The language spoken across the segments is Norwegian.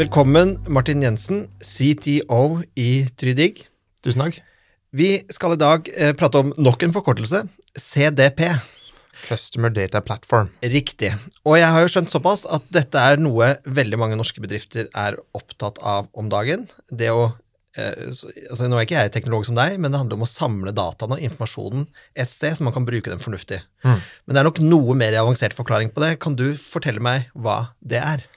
Velkommen, Martin Jensen, CTO i Trydig. Tusen takk. Vi skal i dag eh, prate om nok en forkortelse, CDP. Customer Data Platform. Riktig. Og jeg har jo skjønt såpass at dette er noe veldig mange norske bedrifter er opptatt av om dagen. Det å eh, altså Nå er ikke jeg teknolog som deg, men det handler om å samle dataene og informasjonen et sted, så man kan bruke dem fornuftig. Mm. Men det er nok noe mer avansert forklaring på det. Kan du fortelle meg hva det er?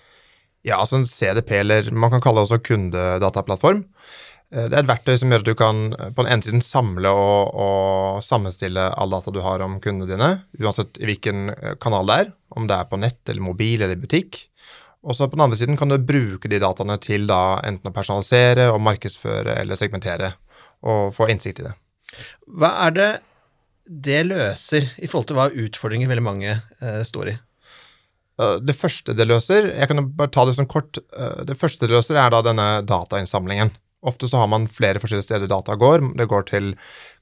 Ja, altså en CDP, eller man kan kalle det også kundedataplattform. Eh, Det er et verktøy som gjør at du kan eh, på den ene siden samle og, og sammenstille alle data du har om kundene dine, uansett i hvilken eh, kanal det er, om det er på nett eller mobil eller butikk. Og så på den andre siden kan du bruke de dataene til da enten å personalisere og markedsføre eller segmentere, og få innsikt i det. Hva er det det løser i forhold til hva utfordringer veldig mange eh, står i? Eh, Det første det løser, jeg kan bare ta det som kort, eh, det første det løser er da denne datainnsamlingen. Ofte så har man flere forskjellige steder data går. Det går til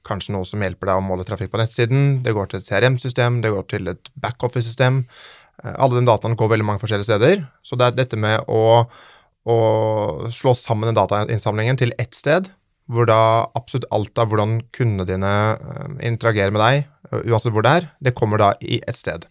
kanskje noe som hjelper deg å måle trafikk på nettsiden, det går til et CRM-system, det går til et backoffice-system. Eh, Alle den dataen går veldig mange forskjellige steder. Så det er dette med å, å slå sammen den datainnsamlingen til ett sted, hvor da absolutt alt av hvordan kundene dine interagerer med deg, uansett hvor det er, det kommer da i ett sted.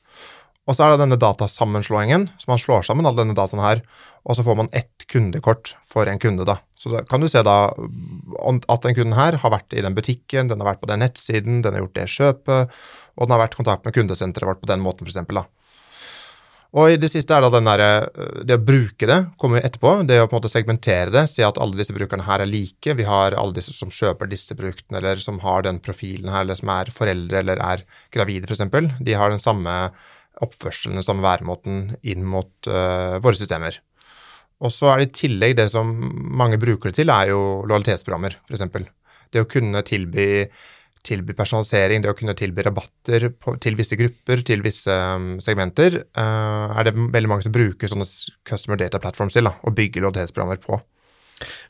Og så er det denne datasammenslåingen, så man slår sammen all denne dataen her, og så får man ett kundekort for en kunde, da. Så da kan du se da at den kunden her har vært i den butikken, den har vært på den nettsiden, den har gjort det kjøpet, og den har vært i kontakt med kundesenteret vårt på den måten, for eksempel, da. Og i det siste er da der, øh, det å bruke det, kommer etterpå. Det å på en måte segmentere det, si at alle disse brukerne her er like. Vi har alle disse som kjøper disse produktene, eller som har den profilen her, eller som er foreldre eller er gravide, f.eks. De har den samme oppførselen, den samme væremåten inn mot uh, våre systemer. Og så er det i tillegg det som mange bruker det til, er jo lojalitetsprogrammer, f.eks. Det å kunne tilby tilby personalisering, det å kunne tilby rabatter på, til visse grupper, til visse um, segmenter, uh, er det veldig mange som bruker sånne customer data platforms til, da, og bygger lojalitetsprogrammer på.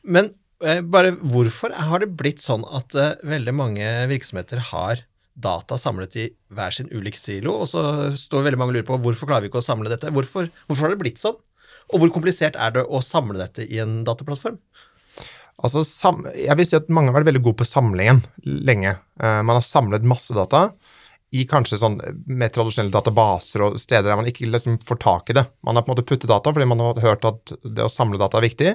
Men eh, bare hvorfor har det blitt sånn at uh, veldig mange virksomheter har data samlet i hver sin ulik silo, og så står veldig mange og lurer på hvorfor klarer vi ikke å samle dette? Hvorfor, hvorfor har det blitt sånn? Og hvor komplisert er det å samle dette i en dataplattform? Altså, jeg vil si at mange har vært veldig gode på samlingen lenge. Eh, man har samlet masse data i kanskje sånn mer tradisjonelle databaser og steder der man ikke liksom får tak i det. Man har på en måte puttet data fordi man har hørt at det å samle data er viktig.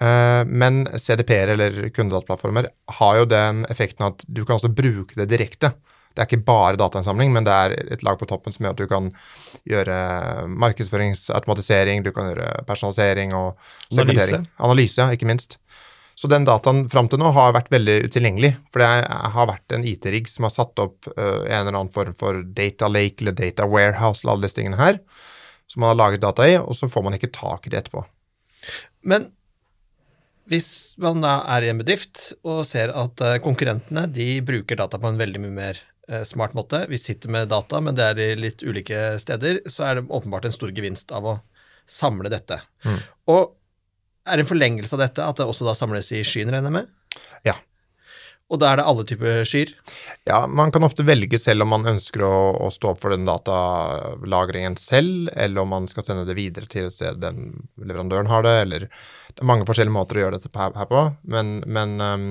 Eh, men CDP-er eller kundedataplattformer har jo den effekten at du kan også bruke det direkte. Det er ikke bare datainnsamling, men det er et lag på toppen som gjør at du kan gjøre markedsføringsautomatisering, du kan gjøre personalisering og segmentering. Analyse, ikke minst. Så den dataen fram til nå har vært veldig utilgjengelig. For det har vært en IT-rigg som har satt opp øh, en eller annen form for data lake eller data warehouse alle disse tingene her, som man har laget data i, og så får man ikke tak i det etterpå. Men hvis man da er i en bedrift og ser at eh, konkurrentene de bruker data på en veldig mye mer eh, smart måte, vi sitter med data, men det er i litt ulike steder, så er det åpenbart en stor gevinst av å samle dette. Mm. Og er det en forlengelse av dette at det også da samles i skyen, regner jeg med? Ja. Og da er det alle typer skyer? Ja, man kan ofte velge selv om man ønsker å, å stå opp for den datalagringen selv, eller om man skal sende det videre til et sted den leverandøren har det, eller Det er mange forskjellige måter å gjøre dette her, på, men, men, um,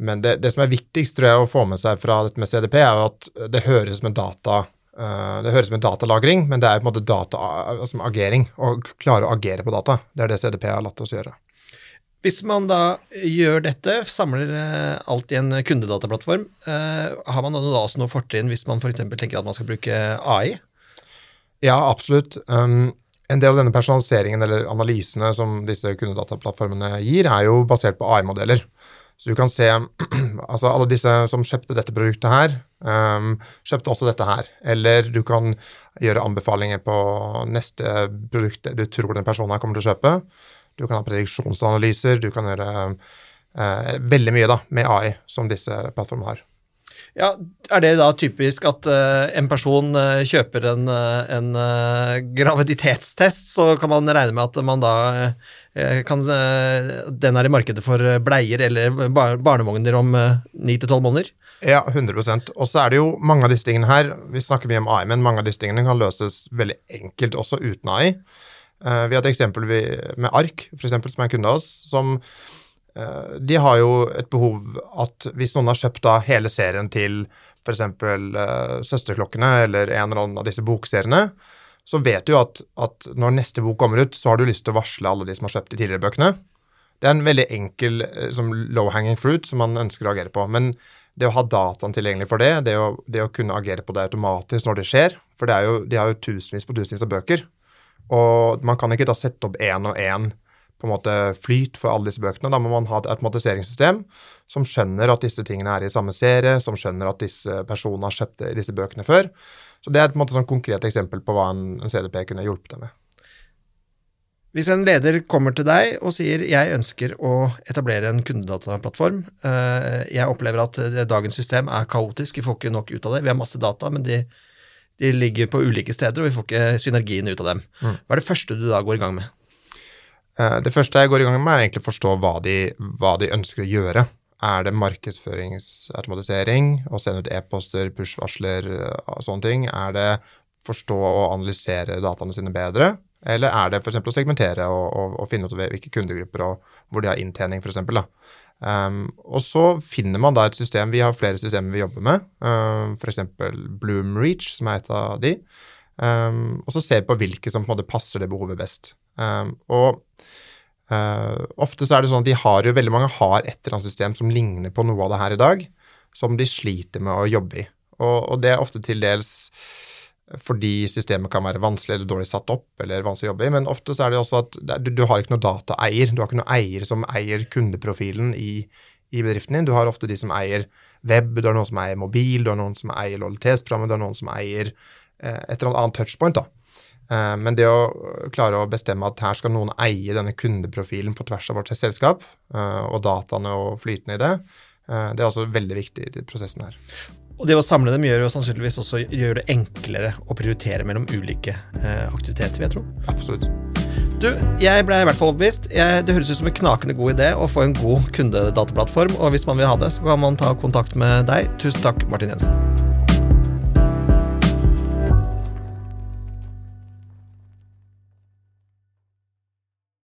men det, det som er viktigst tror jeg å få med seg fra dette med CDP, er jo at det høres en data uh, det høres som en datalagring, men det er på en måte data, altså agering, å klare å agere på data. Det er det CDP har latt oss gjøre. Hvis man da gjør dette, samler eh, alt i en kundedataplattform, eh, har man da også noe fortrinn hvis man f.eks. tenker at man skal bruke AI? Ja, absolutt. Um, en del av denne personaliseringen eller analysene som disse kundedataplattformene gir, er jo basert på AI-modeller. Så du kan se altså alle disse som kjøpte dette produktet her, um, kjøpte også dette her. Eller du kan gjøre anbefalinger på neste produkt du tror den personen her kommer til å kjøpe. Du kan ha prediksjonsanalyser, du kan gjøre eh, veldig mye da, med AI som disse plattformene har. Ja, Er det da typisk at uh, en person uh, kjøper en, en eh, graviditetstest, så kan man regne med at man da kan Den er i markedet for bleier eller bar barnevogner om ni til tolv måneder? Ja, 100% Og så er det jo mange av disse tingene her Vi snakker mye om AI, men mange av disse tingene kan løses veldig enkelt også uten AI. Eh, vi har et eksempel med Ark, for eksempel, som er en kunde av oss, som eh, de har jo et behov at hvis noen har kjøpt da hele serien til f.eks. Uh, Søsterklokkene eller en eller annen av disse bokseriene, så vet du at, at, når neste bok kommer ut, så har du lyst til å varsle alle de som har kjøpt de tidligere bøkene. Det er en veldig enkel som low-hanging fruit som man ønsker å agere på. Men det å ha dataen tilgjengelig for det, det å, det å kunne agere på det automatisk når det skjer For jo, de har jo tusenvis på tusenvis av bøker. Og man kan ikke da sette opp én og én på en måte flyt for alle disse bøkene. Da må man ha et automatiseringssystem som skjønner at disse tingene er i samme serie, som skjønner at disse personene har kjøpt disse bøkene før. Så det er et sånn konkret eksempel på hva en, CDP kunne hjulpet deg med. Hvis en leder kommer til deg og sier jeg ønsker å etablere en kundedataplattform, eh, jeg opplever at dagens system er kaotisk, vi får ikke nok ut av det, vi har masse data, men de, de ligger på ulike steder, og vi får ikke synergien ut av dem. Mm. Hva er det første du da går i gang med? Eh, det første jeg går i gang med, er egentlig å forstå hva de, hva de ønsker å gjøre. Er det markedsføringsautomatisering, å sende ut e-poster, push-varsler og sånne ting? Er det forstå og analysere dataene sine bedre? Eller er det f.eks. å segmentere og, og, og, finne ut hvilke kundegrupper og hvor de har inntjening, f.eks. Um, og så finner man da et system Vi har flere systemer vi jobber med, um, f.eks. Bloomreach, som er et av de. Um, og så ser vi på hvilke som på en måte passer det behovet best. Um, og uh, ofte så er det sånn at de har jo, veldig mange har et eller annet system som ligner på noe av det her i dag, som de sliter med å jobbe i. Og, og det er ofte til dels fordi systemet kan være vanskelig eller dårlig satt opp eller vanskelig å jobbe i. Men ofte så er det også at du, du har ikke noe dataeier. Du har ikke noe eier som eier kundeprofilen i, i, bedriften din. Du har ofte de som eier web, du har noen som eier mobil, du har noen som eier lojalitetsprogrammet, du har noen som eier eh, et eller annet touchpoint. da. Eh, men det å klare å bestemme at her skal noen eie denne kundeprofilen på tvers av vårt selskap, eh, og dataene og flytende i det, eh, det er også veldig viktig i prosessen her. Og det å samle dem gjør jo sannsynligvis også gjør det enklere å prioritere mellom ulike eh, aktiviteter, vil jeg tro. Absolutt. Du, jeg ble i hvert fall overbevist. det høres ut som en knakende god idé å få en god kundedataplattform, og hvis man vil ha det, så kan man ta kontakt med deg. Tusen takk, Martin Jensen.